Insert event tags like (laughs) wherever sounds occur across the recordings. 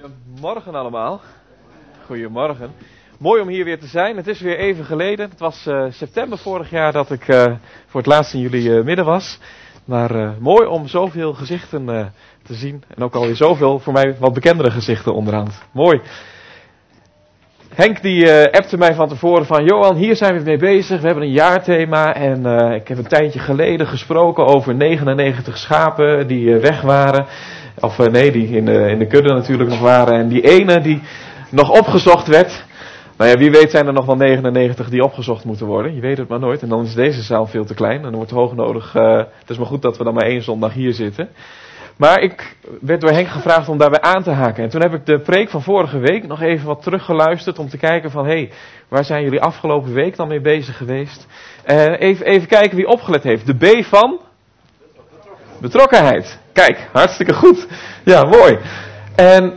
Goedemorgen allemaal. Goedemorgen. Mooi om hier weer te zijn. Het is weer even geleden. Het was uh, september vorig jaar dat ik uh, voor het laatst in jullie uh, midden was. Maar mooi om zoveel gezichten te zien. En ook alweer zoveel voor mij wat bekendere gezichten onderhand. Mooi. Henk die appte mij van tevoren van Johan, hier zijn we mee bezig. We hebben een jaarthema en ik heb een tijdje geleden gesproken over 99 schapen die weg waren. Of nee, die in de, in de kudde natuurlijk nog waren. En die ene die nog opgezocht werd. Nou ja, wie weet zijn er nog wel 99 die opgezocht moeten worden. Je weet het maar nooit. En dan is deze zaal veel te klein. En dan wordt hoog nodig. Uh, het is maar goed dat we dan maar één zondag hier zitten. Maar ik werd door Henk gevraagd om daarbij aan te haken. En toen heb ik de preek van vorige week nog even wat teruggeluisterd om te kijken van... hé, hey, waar zijn jullie afgelopen week dan mee bezig geweest? Even, even kijken wie opgelet heeft. De B van... Betrokkenheid. Kijk, hartstikke goed. Ja, mooi. En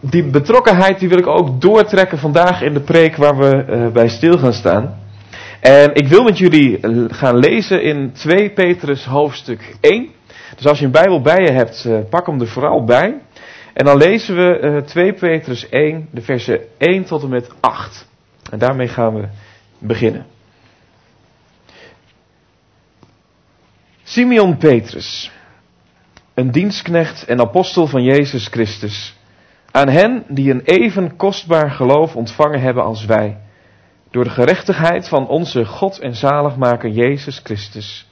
die betrokkenheid die wil ik ook doortrekken vandaag in de preek waar we uh, bij stil gaan staan. En ik wil met jullie gaan lezen in 2 Petrus hoofdstuk 1. Dus als je een Bijbel bij je hebt, uh, pak hem er vooral bij. En dan lezen we uh, 2 Petrus 1, de versen 1 tot en met 8. En daarmee gaan we beginnen. Simeon Petrus een dienstknecht en apostel van Jezus Christus, aan hen die een even kostbaar geloof ontvangen hebben als wij, door de gerechtigheid van onze God en zaligmaker Jezus Christus.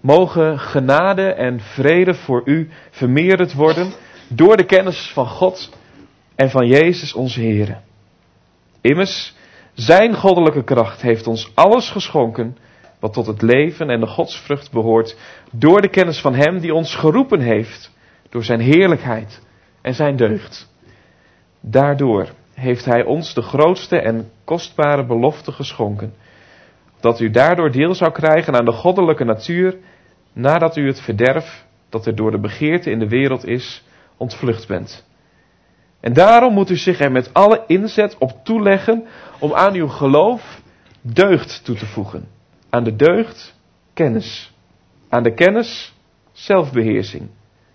Mogen genade en vrede voor u vermeerderd worden door de kennis van God en van Jezus onze Heer. Immers, zijn goddelijke kracht heeft ons alles geschonken wat tot het leven en de godsvrucht behoort, door de kennis van Hem die ons geroepen heeft, door Zijn heerlijkheid en Zijn deugd. Daardoor heeft Hij ons de grootste en kostbare belofte geschonken, dat u daardoor deel zou krijgen aan de goddelijke natuur, nadat u het verderf dat er door de begeerte in de wereld is, ontvlucht bent. En daarom moet u zich er met alle inzet op toeleggen om aan uw geloof deugd toe te voegen aan de deugd kennis. Aan de kennis zelfbeheersing.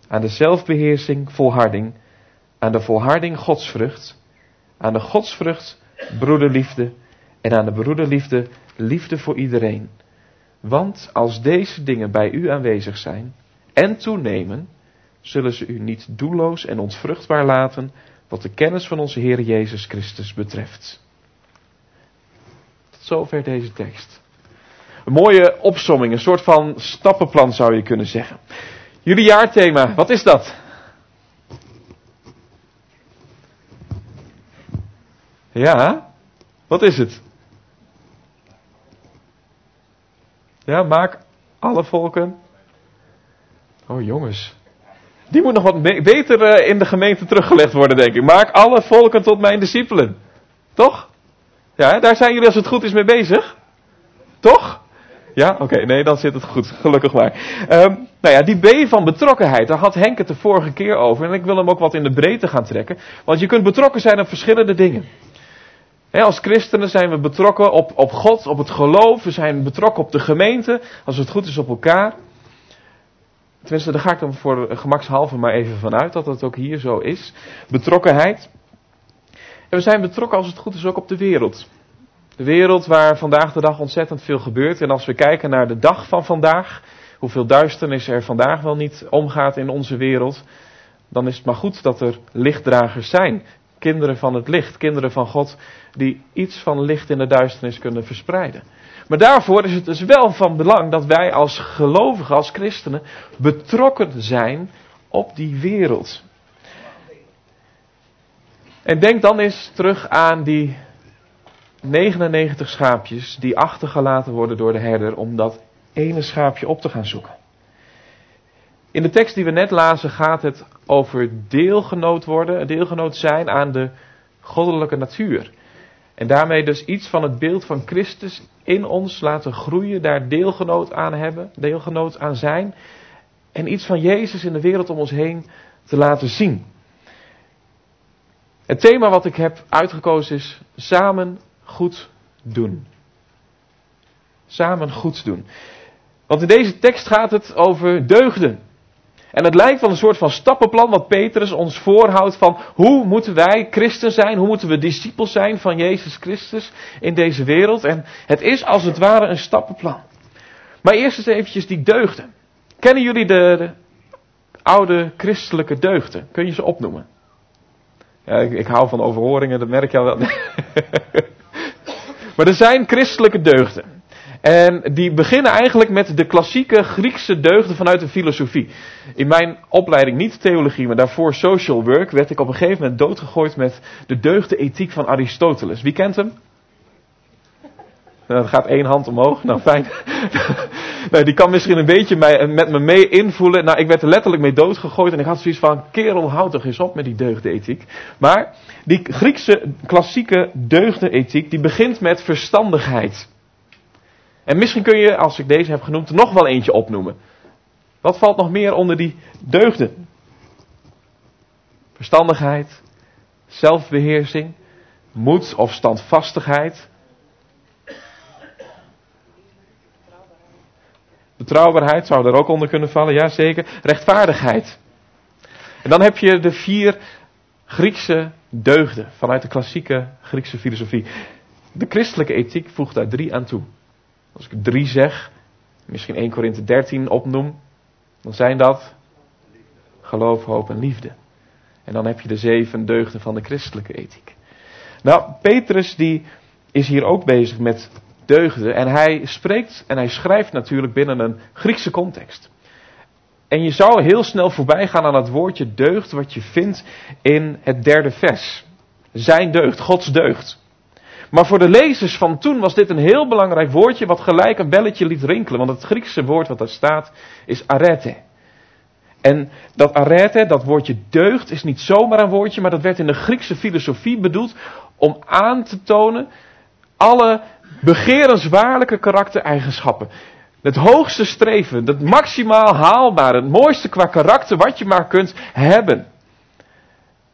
Aan de zelfbeheersing volharding. Aan de volharding godsvrucht. Aan de godsvrucht broederliefde. En aan de broederliefde liefde voor iedereen. Want als deze dingen bij u aanwezig zijn en toenemen, zullen ze u niet doelloos en ontvruchtbaar laten wat de kennis van onze Heer Jezus Christus betreft. Tot zover deze tekst. Een mooie opsomming, een soort van stappenplan zou je kunnen zeggen. Jullie jaarthema, wat is dat? Ja, wat is het? Ja, maak alle volken. Oh jongens. Die moet nog wat beter eh, in de gemeente teruggelegd worden, denk ik. Maak alle volken tot mijn discipelen. Toch? Ja, daar zijn jullie als het goed is mee bezig. Toch? Ja, oké, nee, dan zit het goed, gelukkig maar. Um, nou ja, die B van betrokkenheid, daar had Henk het de vorige keer over. En ik wil hem ook wat in de breedte gaan trekken. Want je kunt betrokken zijn op verschillende dingen. als christenen zijn we betrokken op, op God, op het geloof. We zijn betrokken op de gemeente, als het goed is op elkaar. Tenminste, daar ga ik dan voor gemakshalve maar even vanuit dat het ook hier zo is. Betrokkenheid. En we zijn betrokken als het goed is ook op de wereld. De wereld waar vandaag de dag ontzettend veel gebeurt. En als we kijken naar de dag van vandaag, hoeveel duisternis er vandaag wel niet omgaat in onze wereld, dan is het maar goed dat er lichtdragers zijn. Kinderen van het licht, kinderen van God, die iets van licht in de duisternis kunnen verspreiden. Maar daarvoor is het dus wel van belang dat wij als gelovigen, als christenen, betrokken zijn op die wereld. En denk dan eens terug aan die 99 schaapjes die achtergelaten worden door de herder om dat ene schaapje op te gaan zoeken. In de tekst die we net lazen gaat het over deelgenoot worden, deelgenoot zijn aan de goddelijke natuur. En daarmee dus iets van het beeld van Christus in ons laten groeien, daar deelgenoot aan hebben, deelgenoot aan zijn. En iets van Jezus in de wereld om ons heen te laten zien. Het thema wat ik heb uitgekozen is samen goed doen. Samen goed doen. Want in deze tekst gaat het over deugden. En het lijkt wel een soort van stappenplan wat Petrus ons voorhoudt van hoe moeten wij christen zijn, hoe moeten we discipels zijn van Jezus Christus in deze wereld. En het is als het ware een stappenplan. Maar eerst eens eventjes die deugden. Kennen jullie de, de oude christelijke deugden? Kun je ze opnoemen? Ja, ik, ik hou van overhoringen, dat merk je al wel. (laughs) maar er zijn christelijke deugden. En die beginnen eigenlijk met de klassieke Griekse deugden vanuit de filosofie. In mijn opleiding niet theologie, maar daarvoor social work, werd ik op een gegeven moment doodgegooid met de deugdenethiek van Aristoteles. Wie kent hem? Nou, er gaat één hand omhoog. Nou, fijn. (laughs) die kan misschien een beetje mij, met me mee invoelen. Nou, ik werd er letterlijk mee doodgegooid. En ik had zoiets van, kerel, houd toch eens op met die deugdenethiek. Maar die Griekse klassieke deugdenethiek, die begint met verstandigheid. En misschien kun je, als ik deze heb genoemd, nog wel eentje opnoemen. Wat valt nog meer onder die deugden? Verstandigheid, zelfbeheersing, moed of standvastigheid. Betrouwbaarheid zou er ook onder kunnen vallen, ja zeker. Rechtvaardigheid. En dan heb je de vier Griekse deugden vanuit de klassieke Griekse filosofie. De christelijke ethiek voegt daar drie aan toe. Als ik drie zeg, misschien 1 Korinthe 13 opnoem, dan zijn dat geloof, hoop en liefde. En dan heb je de zeven deugden van de christelijke ethiek. Nou, Petrus die is hier ook bezig met deugden en hij spreekt en hij schrijft natuurlijk binnen een Griekse context. En je zou heel snel voorbij gaan aan het woordje deugd wat je vindt in het derde vers. Zijn deugd, Gods deugd. Maar voor de lezers van toen was dit een heel belangrijk woordje wat gelijk een belletje liet rinkelen. Want het Griekse woord wat daar staat is arete. En dat arete, dat woordje deugd, is niet zomaar een woordje, maar dat werd in de Griekse filosofie bedoeld om aan te tonen alle begerenswaarlijke karaktereigenschappen. Het hoogste streven, het maximaal haalbare, het mooiste qua karakter wat je maar kunt hebben.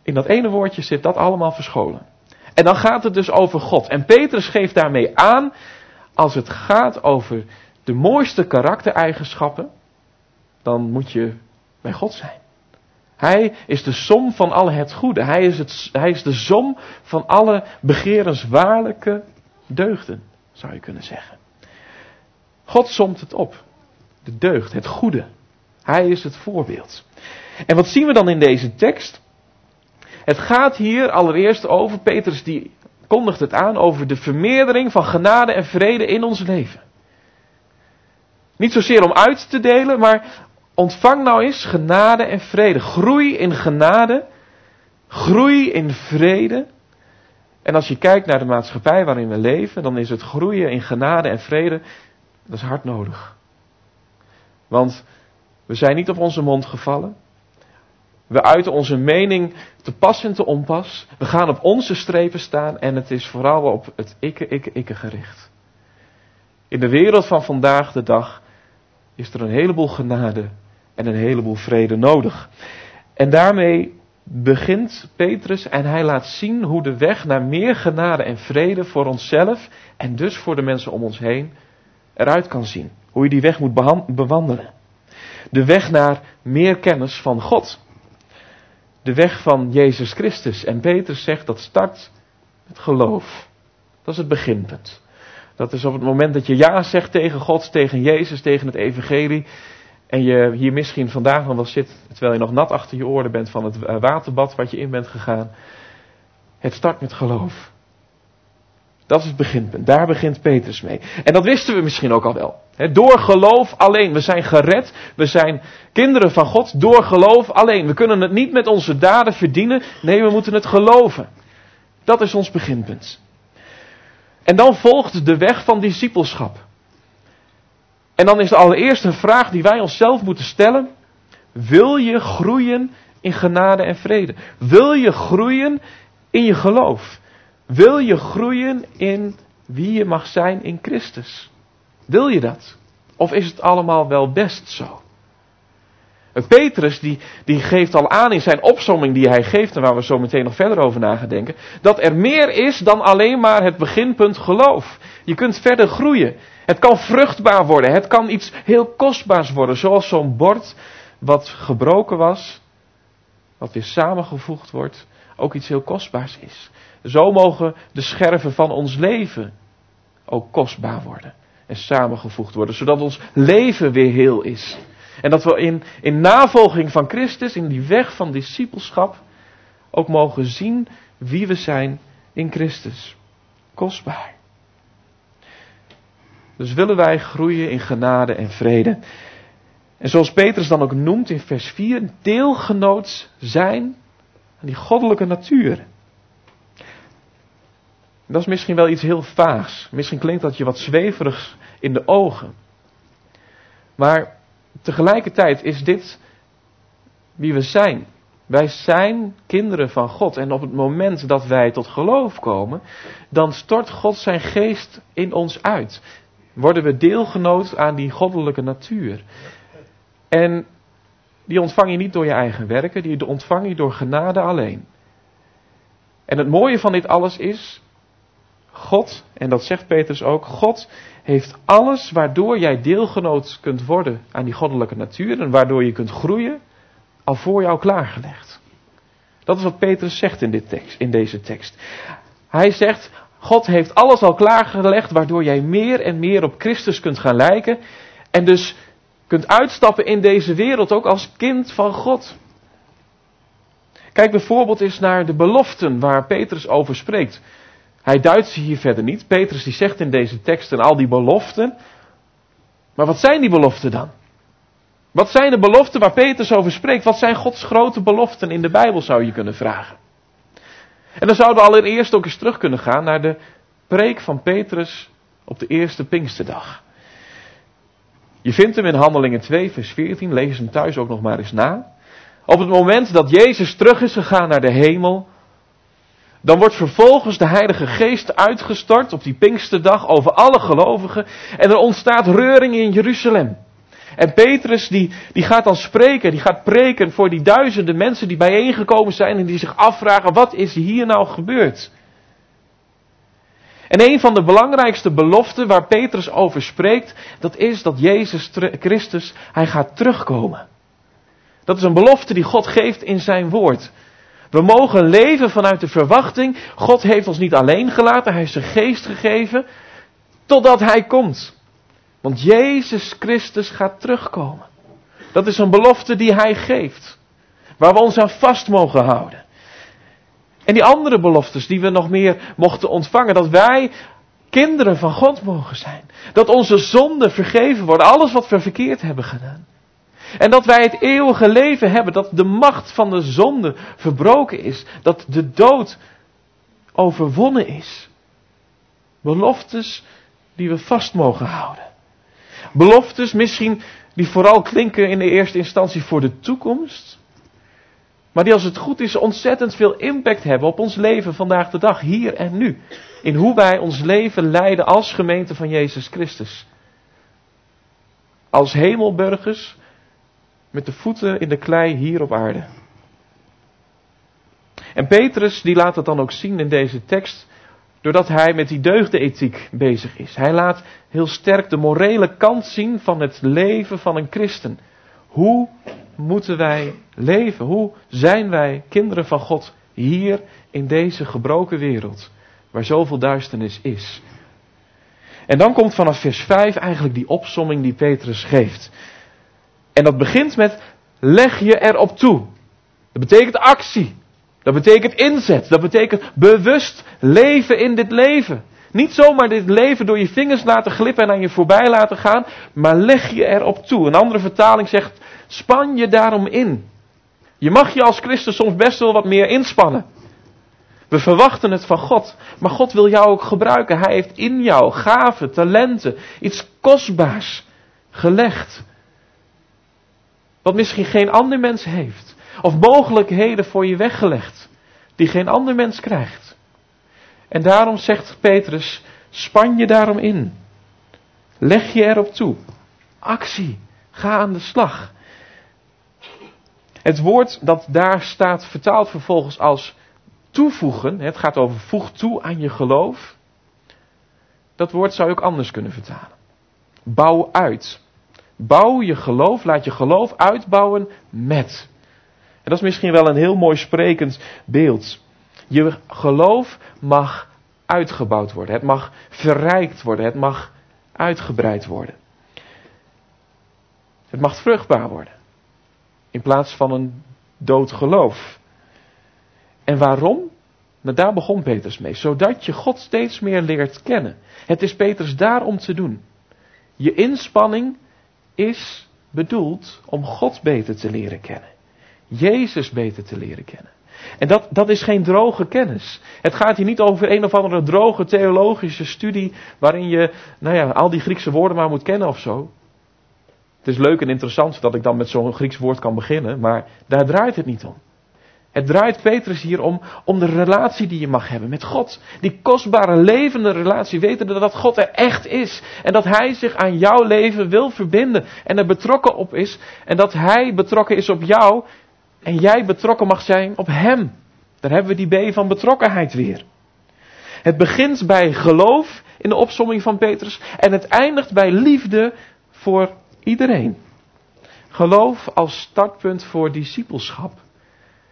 In dat ene woordje zit dat allemaal verscholen. En dan gaat het dus over God. En Petrus geeft daarmee aan, als het gaat over de mooiste karaktereigenschappen, dan moet je bij God zijn. Hij is de som van alle het goede. Hij is, het, hij is de som van alle begerenswaarlijke deugden, zou je kunnen zeggen. God somt het op. De deugd, het goede. Hij is het voorbeeld. En wat zien we dan in deze tekst? Het gaat hier allereerst over, Petrus die kondigt het aan, over de vermeerdering van genade en vrede in ons leven. Niet zozeer om uit te delen, maar ontvang nou eens genade en vrede. Groei in genade, groei in vrede. En als je kijkt naar de maatschappij waarin we leven, dan is het groeien in genade en vrede, dat is hard nodig. Want we zijn niet op onze mond gevallen. We uiten onze mening te pas en te onpas. We gaan op onze strepen staan en het is vooral op het ikke, ikke, ikke gericht. In de wereld van vandaag de dag is er een heleboel genade en een heleboel vrede nodig. En daarmee begint Petrus en hij laat zien hoe de weg naar meer genade en vrede voor onszelf en dus voor de mensen om ons heen eruit kan zien. Hoe je die weg moet bewandelen. De weg naar meer kennis van God de weg van Jezus Christus. En Petrus zegt dat start met geloof. Dat is het beginpunt. Dat is op het moment dat je ja zegt tegen God, tegen Jezus, tegen het Evangelie. En je hier misschien vandaag nog wel zit, terwijl je nog nat achter je oren bent van het eh, waterbad wat je in bent gegaan. Het start met geloof. Dat is het beginpunt. Daar begint Petrus mee. En dat wisten we misschien ook al wel. door geloof alleen. We zijn gered. We zijn kinderen van God door geloof alleen. We kunnen het niet met onze daden verdienen. Nee, we moeten het geloven. Dat is ons beginpunt. En dan volgt de weg van discipelschap. En dan is de allereerste vraag die wij onszelf moeten stellen. Wil je groeien in genade en vrede? Wil je groeien in je geloof? Wil je groeien in wie je mag zijn in Christus? Wil je dat? Of is het allemaal wel best zo? Petrus die, die geeft al aan in zijn opsomming die hij geeft, en waar we zo meteen nog verder over na gaan denken, dat er meer is dan alleen maar het beginpunt geloof. Je kunt verder groeien. Het kan vruchtbaar worden. Het kan iets heel kostbaars worden, zoals zo'n bord wat gebroken was, wat weer samengevoegd wordt, ook iets heel kostbaars is. Zo mogen de scherven van ons leven ook kostbaar worden en samengevoegd worden, zodat ons leven weer heel is. En dat we in, in navolging van Christus, in die weg van discipelschap, ook mogen zien wie we zijn in Christus. Kostbaar. Dus willen wij groeien in genade en vrede. En zoals Petrus dan ook noemt in vers 4, deelgenoot zijn aan die goddelijke natuur. Dat is misschien wel iets heel vaags. Misschien klinkt dat je wat zweverigs in de ogen. Maar tegelijkertijd is dit wie we zijn. Wij zijn kinderen van God. En op het moment dat wij tot geloof komen, dan stort God zijn geest in ons uit. Worden we deelgenoot aan die goddelijke natuur. En die ontvang je niet door je eigen werken, die ontvang je door genade alleen. En het mooie van dit alles is, God, en dat zegt Petrus ook, God heeft alles waardoor jij deelgenoot kunt worden aan die goddelijke natuur en waardoor je kunt groeien, al voor jou klaargelegd. Dat is wat Petrus zegt in, dit tekst, in deze tekst. Hij zegt, God heeft alles al klaargelegd waardoor jij meer en meer op Christus kunt gaan lijken en dus kunt uitstappen in deze wereld ook als kind van God. Kijk bijvoorbeeld eens naar de beloften waar Petrus over spreekt. Hij duidt ze hier verder niet. Petrus die zegt in deze teksten al die beloften. Maar wat zijn die beloften dan? Wat zijn de beloften waar Petrus over spreekt? Wat zijn Gods grote beloften in de Bijbel zou je kunnen vragen? En dan zouden we allereerst ook eens terug kunnen gaan naar de preek van Petrus op de eerste Pinksterdag. Je vindt hem in Handelingen 2, vers 14. Lees hem thuis ook nog maar eens na. Op het moment dat Jezus terug is gegaan naar de hemel, dan wordt vervolgens de Heilige Geest uitgestort op die Pinksterdag over alle gelovigen en er ontstaat reuring in Jeruzalem. En Petrus die, die gaat dan spreken, die gaat preken voor die duizenden mensen die bijeengekomen zijn en die zich afvragen, wat is hier nou gebeurd? En een van de belangrijkste beloften waar Petrus over spreekt, dat is dat Jezus Christus, hij gaat terugkomen. Dat is een belofte die God geeft in zijn woord. We mogen leven vanuit de verwachting, God heeft ons niet alleen gelaten, hij heeft zijn geest gegeven, totdat hij komt. Want Jezus Christus gaat terugkomen. Dat is een belofte die hij geeft, waar we ons aan vast mogen houden. En die andere beloftes die we nog meer mochten ontvangen, dat wij kinderen van God mogen zijn. Dat onze zonden vergeven worden, alles wat we verkeerd hebben gedaan. En dat wij het eeuwige leven hebben, dat de macht van de zonde verbroken is, dat de dood overwonnen is. Beloftes die we vast mogen houden. Beloftes misschien die vooral klinken in de eerste instantie voor de toekomst, maar die als het goed is ontzettend veel impact hebben op ons leven vandaag de dag, hier en nu. In hoe wij ons leven leiden als gemeente van Jezus Christus. Als hemelburgers met de voeten in de klei hier op aarde. En Petrus die laat het dan ook zien in deze tekst, doordat hij met die deugdenethiek bezig is. Hij laat heel sterk de morele kant zien van het leven van een christen. Hoe moeten wij leven? Hoe zijn wij kinderen van God hier in deze gebroken wereld, waar zoveel duisternis is? En dan komt vanaf vers 5 eigenlijk die opsomming die Petrus geeft. En dat begint met leg je erop toe. Dat betekent actie. Dat betekent inzet. Dat betekent bewust leven in dit leven. Niet zomaar dit leven door je vingers laten glippen en aan je voorbij laten gaan, maar leg je erop toe. Een andere vertaling zegt, span je daarom in. Je mag je als Christus soms best wel wat meer inspannen. We verwachten het van God, maar God wil jou ook gebruiken. Hij heeft in jou gaven, talenten, iets kostbaars gelegd. Wat misschien geen ander mens heeft. Of mogelijkheden voor je weggelegd. Die geen ander mens krijgt. En daarom zegt Petrus, span je daarom in. Leg je erop toe. Actie. Ga aan de slag. Het woord dat daar staat vertaald vervolgens als toevoegen. Het gaat over voeg toe aan je geloof. Dat woord zou je ook anders kunnen vertalen. Bouw uit. Bouw je geloof, laat je geloof uitbouwen met. Dat is misschien wel een heel mooi sprekend beeld. Je geloof mag uitgebouwd worden. Het mag verrijkt worden. Het mag uitgebreid worden. Het mag vruchtbaar worden. In plaats van een dood geloof. En waarom? Nou, daar begon Petrus mee. Zodat je God steeds meer leert kennen. Het is Petrus daarom te doen. Je inspanning is bedoeld om God beter te leren kennen. Jezus beter te leren kennen. En dat, dat is geen droge kennis. Het gaat hier niet over een of andere droge theologische studie waarin je, nou ja, al die Griekse woorden maar moet kennen of zo. Het is leuk en interessant dat ik dan met zo'n Grieks woord kan beginnen, maar daar draait het niet om. Het draait Petrus hier om, om de relatie die je mag hebben met God. Die kostbare levende relatie, wetende dat God er echt is. En dat Hij zich aan jouw leven wil verbinden en er betrokken op is. En dat Hij betrokken is op jou en jij betrokken mag zijn op Hem. Daar hebben we die B van betrokkenheid weer. Het begint bij geloof in de opsomming van Petrus en het eindigt bij liefde voor iedereen. Geloof als startpunt voor discipelschap.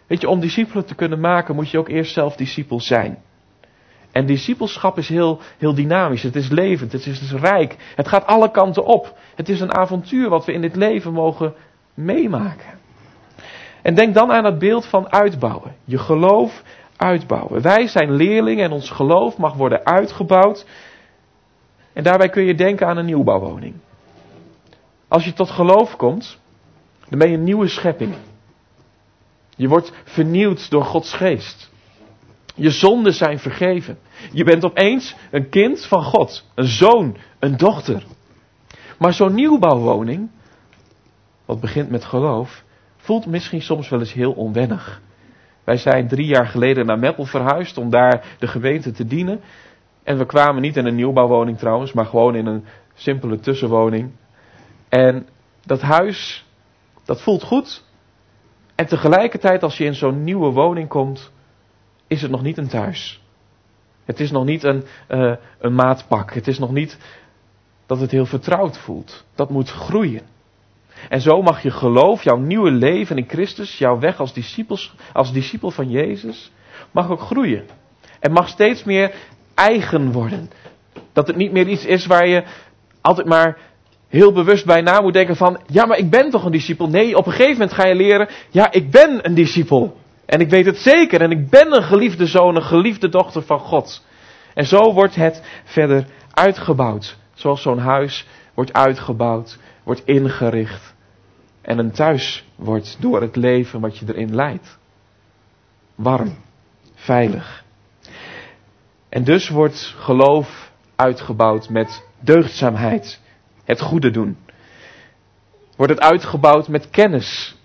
Weet je, om discipelen te kunnen maken moet je ook eerst zelf discipel zijn. En discipelschap is heel, heel dynamisch, het is levend, het is, het is rijk, het gaat alle kanten op. Het is een avontuur wat we in dit leven mogen meemaken. En denk dan aan het beeld van uitbouwen. Je geloof uitbouwen. Wij zijn leerlingen en ons geloof mag worden uitgebouwd. En daarbij kun je denken aan een nieuwbouwwoning. Als je tot geloof komt, dan ben je een nieuwe schepping. Je wordt vernieuwd door Gods geest. Je zonden zijn vergeven. Je bent opeens een kind van God, een zoon, een dochter. Maar zo'n nieuwbouwwoning, wat begint met geloof, voelt misschien soms wel eens heel onwennig. Wij zijn drie jaar geleden naar Meppel verhuisd om daar de gemeente te dienen. En we kwamen niet in een nieuwbouwwoning trouwens, maar gewoon in een simpele tussenwoning. En dat huis, dat voelt goed. En tegelijkertijd, als je in zo'n nieuwe woning komt, is het nog niet een thuis. Het is nog niet een, uh, een maatpak. Het is nog niet dat het heel vertrouwd voelt. Dat moet groeien. En zo mag je geloof, jouw nieuwe leven in Christus, jouw weg als, discipels, als discipel van Jezus, mag ook groeien. En mag steeds meer eigen worden. Dat het niet meer iets is waar je altijd maar heel bewust bij na moet denken van, ja maar ik ben toch een discipel. Nee, op een gegeven moment ga je leren, ja ik ben een discipel. En ik weet het zeker en ik ben een geliefde zoon, een geliefde dochter van God. En zo wordt het verder uitgebouwd. Zoals zo'n huis wordt uitgebouwd, wordt ingericht. En een thuis wordt door het leven wat je erin leidt. Warm, veilig. En dus wordt geloof uitgebouwd met deugdzaamheid het goede doen. Wordt het uitgebouwd met kennis,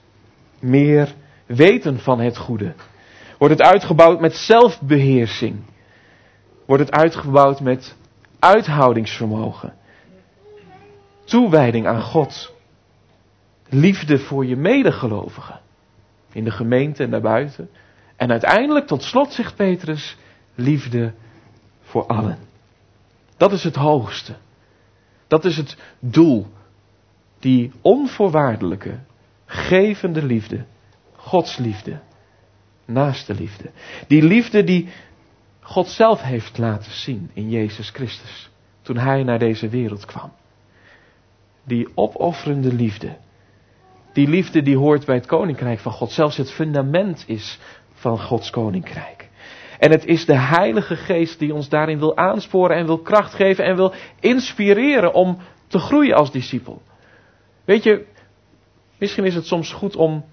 meer weten van het goede. Wordt het uitgebouwd met zelfbeheersing. Wordt het uitgebouwd met uithoudingsvermogen. Toewijding aan God. Liefde voor je medegelovigen. In de gemeente en daarbuiten. En uiteindelijk, tot slot, zegt Petrus, liefde voor allen. Dat is het hoogste. Dat is het doel. Die onvoorwaardelijke, gevende liefde. Gods liefde. Naaste liefde. Die liefde die God zelf heeft laten zien in Jezus Christus. Toen Hij naar deze wereld kwam. Die opofferende liefde. Die liefde die hoort bij het koninkrijk van God. Zelfs het fundament is van Gods koninkrijk. En het is de Heilige Geest die ons daarin wil aansporen en wil kracht geven en wil inspireren om te groeien als discipel. Weet je, misschien is het soms goed om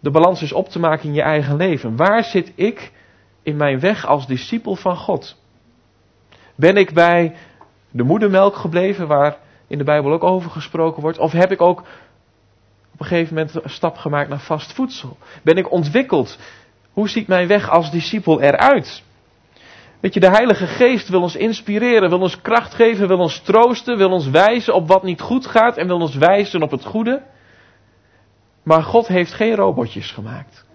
de balans eens op te maken in je eigen leven. Waar zit ik in mijn weg als discipel van God? Ben ik bij de moedermelk gebleven, waar in de Bijbel ook over gesproken wordt? Of heb ik ook op een gegeven moment een stap gemaakt naar vast voedsel? Ben ik ontwikkeld hoe ziet mijn weg als discipel eruit? Weet je, de Heilige Geest wil ons inspireren, wil ons kracht geven, wil ons troosten, wil ons wijzen op wat niet goed gaat en wil ons wijzen op het goede. Maar God heeft geen robotjes gemaakt.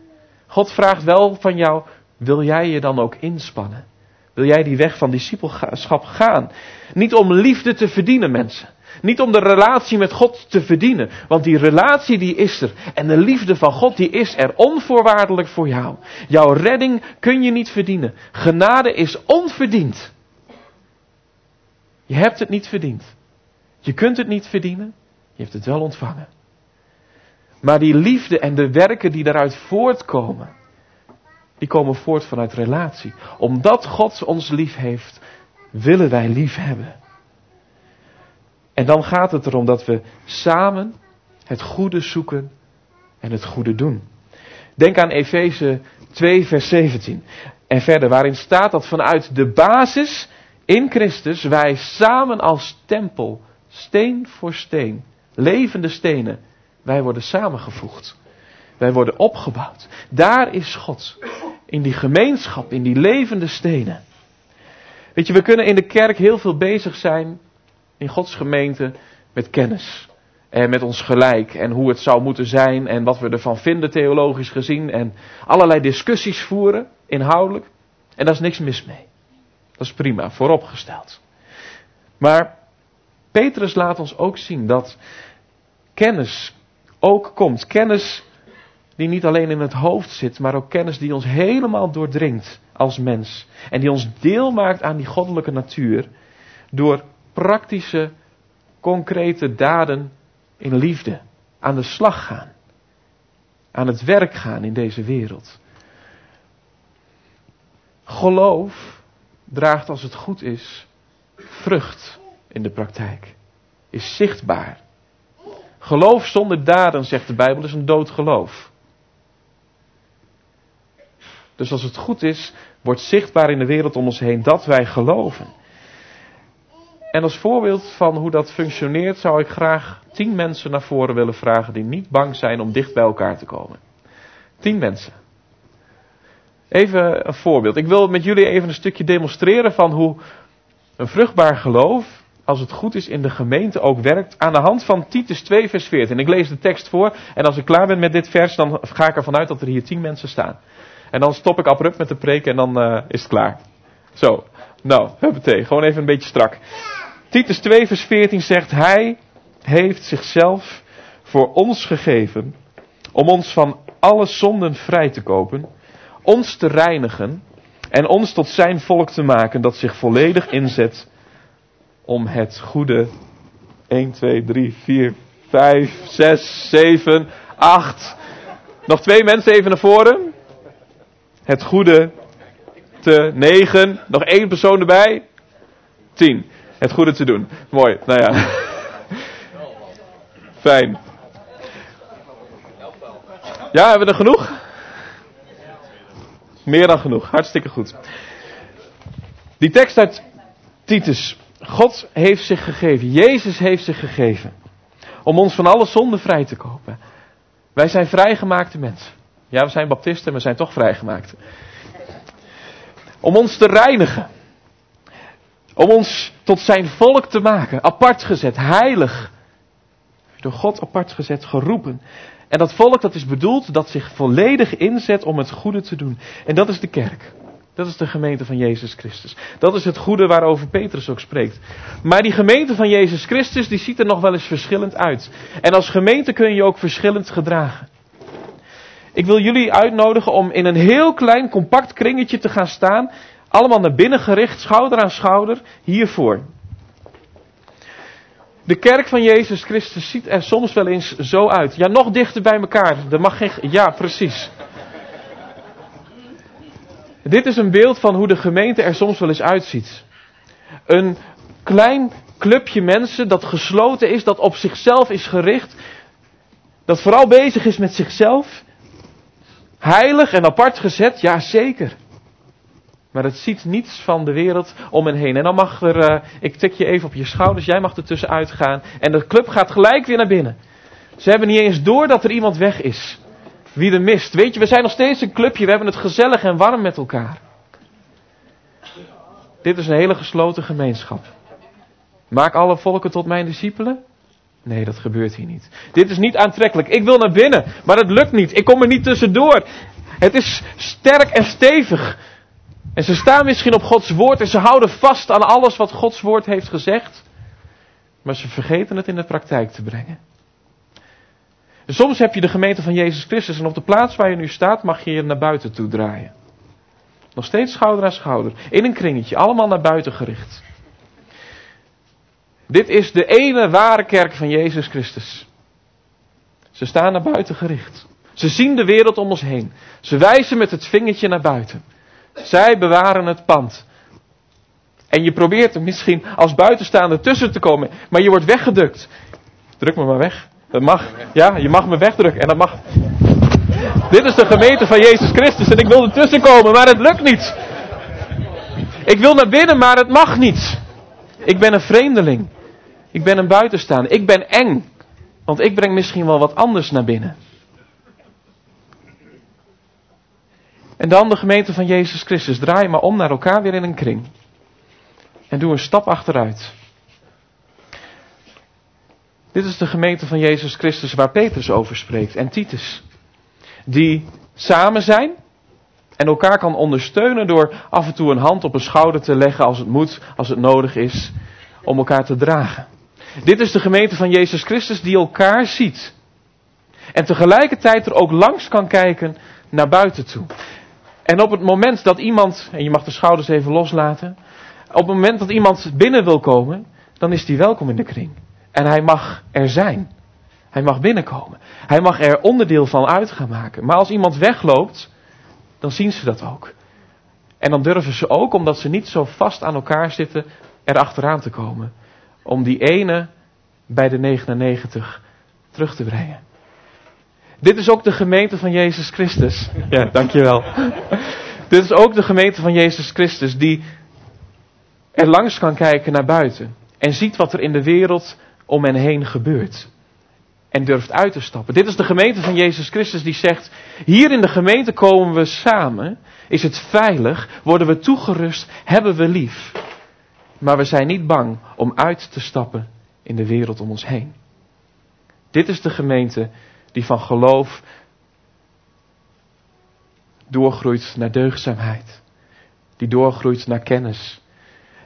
God vraagt wel van jou, wil jij je dan ook inspannen? Wil jij die weg van discipelschap gaan? Niet om liefde te verdienen, mensen. Niet om de relatie met God te verdienen, want die relatie die is er. En de liefde van God die is er onvoorwaardelijk voor jou. Jouw redding kun je niet verdienen. Genade is onverdiend. Je hebt het niet verdiend. Je kunt het niet verdienen. Je hebt het wel ontvangen. Maar die liefde en de werken die daaruit voortkomen, die komen voort vanuit relatie. Omdat God ons lief heeft, willen wij lief hebben. En dan gaat het erom dat we samen het goede zoeken en het goede doen. Denk aan Efeze 2, vers 17. En verder, waarin staat dat vanuit de basis in Christus wij samen als tempel, steen voor steen, levende stenen, wij worden samengevoegd. Wij worden opgebouwd. Daar is God. In die gemeenschap, in die levende stenen. Weet je, we kunnen in de kerk heel veel bezig zijn, in Gods gemeente, met kennis. En met ons gelijk en hoe het zou moeten zijn en wat we ervan vinden theologisch gezien. En allerlei discussies voeren, inhoudelijk. En daar is niks mis mee. Dat is prima, vooropgesteld. Maar Petrus laat ons ook zien dat kennis ook komt. Kennis die niet alleen in het hoofd zit, maar ook kennis die ons helemaal doordringt als mens. En die ons deel maakt aan die goddelijke natuur door praktische, concrete daden in liefde. Aan de slag gaan. Aan het werk gaan in deze wereld. Geloof draagt als het goed is vrucht in de praktijk. Is zichtbaar. Geloof zonder daden, zegt de Bijbel, is een dood geloof. Dus als het goed is, wordt zichtbaar in de wereld om ons heen dat wij geloven. En als voorbeeld van hoe dat functioneert, zou ik graag tien mensen naar voren willen vragen die niet bang zijn om dicht bij elkaar te komen. Tien mensen. Even een voorbeeld. Ik wil met jullie even een stukje demonstreren van hoe een vruchtbaar geloof, als het goed is, in de gemeente ook werkt. Aan de hand van Titus 2, vers 14. Ik lees de tekst voor. En als ik klaar ben met dit vers, dan ga ik ervan uit dat er hier tien mensen staan. En dan stop ik abrupt met de preken en dan uh, is het klaar. Zo. Nou, huppatee. Gewoon even een beetje strak. Titus 2 vers 14 zegt, Hij heeft zichzelf voor ons gegeven om ons van alle zonden vrij te kopen, ons te reinigen en ons tot zijn volk te maken dat zich volledig inzet om het goede 1, 2, 3, 4, 5, 6, 7, 8. Nog twee mensen even naar voren. Het goede te 9. Nog één persoon erbij. 10 het goede te doen. Mooi, nou ja. (laughs) Fijn. Ja, hebben we er genoeg? Meer dan genoeg, hartstikke goed. Die tekst uit Titus. God heeft zich gegeven, Jezus heeft zich gegeven. Om ons van alle zonden vrij te kopen. Wij zijn vrijgemaakte mensen. Ja, we zijn baptisten, we zijn toch vrijgemaakt. Om ons te reinigen. Om ons tot zijn volk te maken. Apart gezet, heilig. Door God apart gezet, geroepen. En dat volk dat is bedoeld dat zich volledig inzet om het goede te doen. En dat is de kerk. Dat is de gemeente van Jezus Christus. Dat is het goede waarover Petrus ook spreekt. Maar die gemeente van Jezus Christus, die ziet er nog wel eens verschillend uit. En als gemeente kun je ook verschillend gedragen. Ik wil jullie uitnodigen om in een heel klein, compact kringetje te gaan staan allemaal naar binnen gericht, schouder aan schouder, hiervoor. De kerk van Jezus Christus ziet er soms wel eens zo uit. Ja, nog dichter bij elkaar. Er mag geen. Ja, precies. Dit is een beeld van hoe de gemeente er soms wel eens uitziet. Een klein clubje mensen dat gesloten is, dat op zichzelf is gericht, dat vooral bezig is met zichzelf. Heilig en apart gezet, ja zeker. Maar het ziet niets van de wereld om hen heen. En dan mag er, uh, ik tik je even op je schouders, jij mag er tussenuit gaan. En de club gaat gelijk weer naar binnen. Ze hebben niet eens door dat er iemand weg is. Wie er mist. Weet je, we zijn nog steeds een clubje. We hebben het gezellig en warm met elkaar. Dit is een hele gesloten gemeenschap. Maak alle volken tot mijn discipelen? Nee, dat gebeurt hier niet. Dit is niet aantrekkelijk. Ik wil naar binnen, maar het lukt niet. Ik kom er niet tussendoor. Het is sterk en stevig. En ze staan misschien op Gods woord en ze houden vast aan alles wat Gods woord heeft gezegd. maar ze vergeten het in de praktijk te brengen. En soms heb je de gemeente van Jezus Christus en op de plaats waar je nu staat mag je je naar buiten toe draaien. Nog steeds schouder aan schouder, in een kringetje, allemaal naar buiten gericht. Dit is de ene ware kerk van Jezus Christus. Ze staan naar buiten gericht. Ze zien de wereld om ons heen. Ze wijzen met het vingertje naar buiten. Zij bewaren het pand. En je probeert er misschien als buitenstaander tussen te komen, maar je wordt weggedukt. Druk me maar weg. Dat mag. Ja, je mag me wegdrukken en dat mag. Dit is de gemeente van Jezus Christus en ik wil er tussen komen, maar het lukt niet. Ik wil naar binnen, maar het mag niet. Ik ben een vreemdeling. Ik ben een buitenstaander. Ik ben eng. Want ik breng misschien wel wat anders naar binnen. En dan de gemeente van Jezus Christus. Draai maar om naar elkaar weer in een kring. En doe een stap achteruit. Dit is de gemeente van Jezus Christus waar Petrus over spreekt en Titus. Die samen zijn en elkaar kan ondersteunen door af en toe een hand op een schouder te leggen als het moet, als het nodig is, om elkaar te dragen. Dit is de gemeente van Jezus Christus die elkaar ziet. En tegelijkertijd er ook langs kan kijken naar buiten toe. En op het moment dat iemand, en je mag de schouders even loslaten, op het moment dat iemand binnen wil komen, dan is die welkom in de kring. En hij mag er zijn. Hij mag binnenkomen. Hij mag er onderdeel van uit gaan maken. Maar als iemand wegloopt, dan zien ze dat ook. En dan durven ze ook, omdat ze niet zo vast aan elkaar zitten, er achteraan te komen. Om die ene bij de 99 terug te brengen. Dit is ook de gemeente van Jezus Christus. (laughs) Ja, dankjewel. (laughs) Dit is ook de gemeente van Jezus Christus die er langs kan kijken naar buiten. En ziet wat er in de wereld om hen heen gebeurt. En durft uit te stappen. Dit is de gemeente van Jezus Christus die zegt: Hier in de gemeente komen we samen. Is het veilig? Worden we toegerust? Hebben we lief? Maar we zijn niet bang om uit te stappen in de wereld om ons heen. Dit is de gemeente die van geloof doorgroeit naar deugdzaamheid. Die doorgroeit naar kennis.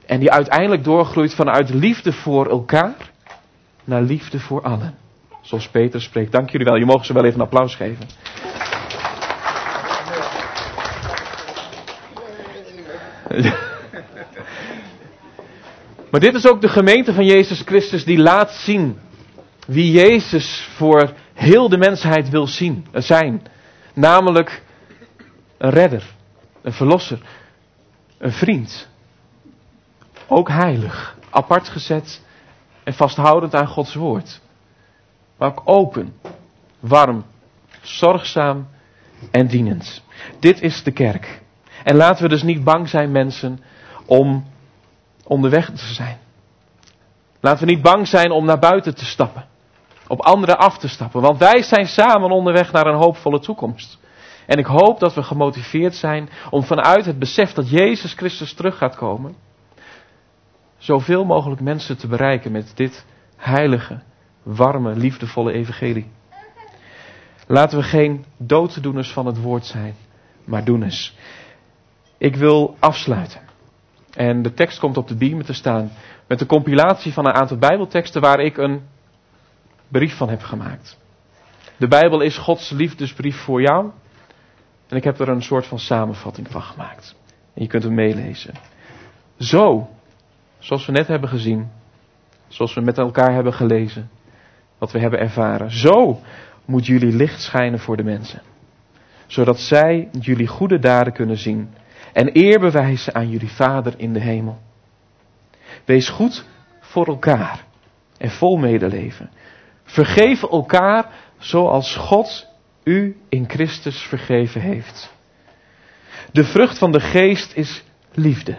En die uiteindelijk doorgroeit vanuit liefde voor elkaar naar liefde voor allen. Zoals Peter spreekt. Dank jullie wel. Je mogen ze wel even een applaus geven. (laughs) Maar dit is ook de gemeente van Jezus Christus die laat zien wie Jezus voor heel de mensheid wil zien, zijn. Namelijk een redder, een verlosser, een vriend. Ook heilig, apart gezet en vasthoudend aan Gods woord. Maar ook open, warm, zorgzaam en dienend. Dit is de kerk. En laten we dus niet bang zijn, mensen, om onderweg te zijn. Laten we niet bang zijn om naar buiten te stappen. Op anderen af te stappen. Want wij zijn samen onderweg naar een hoopvolle toekomst. En ik hoop dat we gemotiveerd zijn om vanuit het besef dat Jezus Christus terug gaat komen zoveel mogelijk mensen te bereiken met dit heilige, warme, liefdevolle evangelie. Laten we geen dooddoeners van het woord zijn, maar doeners. Ik wil afsluiten. En de tekst komt op de beamer te staan met de compilatie van een aantal Bijbelteksten waar ik een brief van heb gemaakt. De Bijbel is Gods liefdesbrief voor jou. En ik heb er een soort van samenvatting van gemaakt. En je kunt hem meelezen. Zo Zoals we net hebben gezien. Zoals we met elkaar hebben gelezen. Wat we hebben ervaren. Zo moet jullie licht schijnen voor de mensen. Zodat zij jullie goede daden kunnen zien. En eer bewijzen aan jullie Vader in de hemel. Wees goed voor elkaar. En vol medeleven. Vergeef elkaar zoals God u in Christus vergeven heeft. De vrucht van de geest is liefde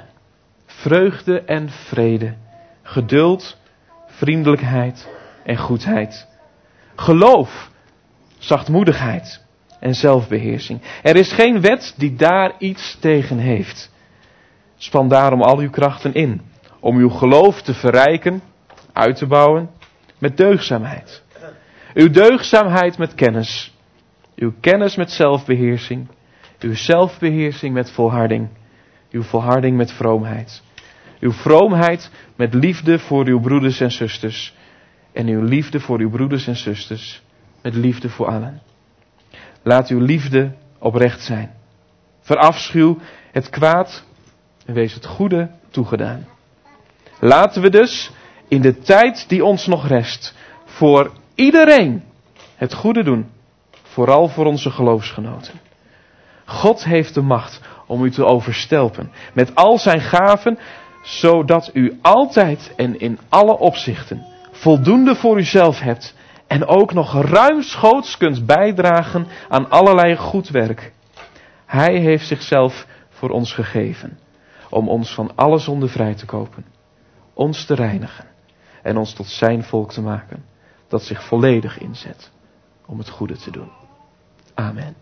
vreugde en vrede, geduld, vriendelijkheid en goedheid. Geloof, zachtmoedigheid en zelfbeheersing. Er is geen wet die daar iets tegen heeft. Span daarom al uw krachten in, om uw geloof te verrijken, uit te bouwen met deugzaamheid. Uw deugzaamheid met kennis, uw kennis met zelfbeheersing, uw zelfbeheersing met volharding, uw volharding met vroomheid Uw vroomheid met liefde voor uw broeders en zusters. En uw liefde voor uw broeders en zusters met liefde voor allen. Laat uw liefde oprecht zijn. Verafschuw het kwaad en wees het goede toegedaan. Laten we dus in de tijd die ons nog rest voor iedereen het goede doen. Vooral voor onze geloofsgenoten. God heeft de macht om u te overstelpen met al zijn gaven, zodat u altijd en in alle opzichten voldoende voor uzelf hebt en ook nog ruimschoots kunt bijdragen aan allerlei goed werk. Hij heeft zichzelf voor ons gegeven, om ons van alle zonde vrij te kopen, ons te reinigen en ons tot zijn volk te maken, dat zich volledig inzet om het goede te doen. Amen.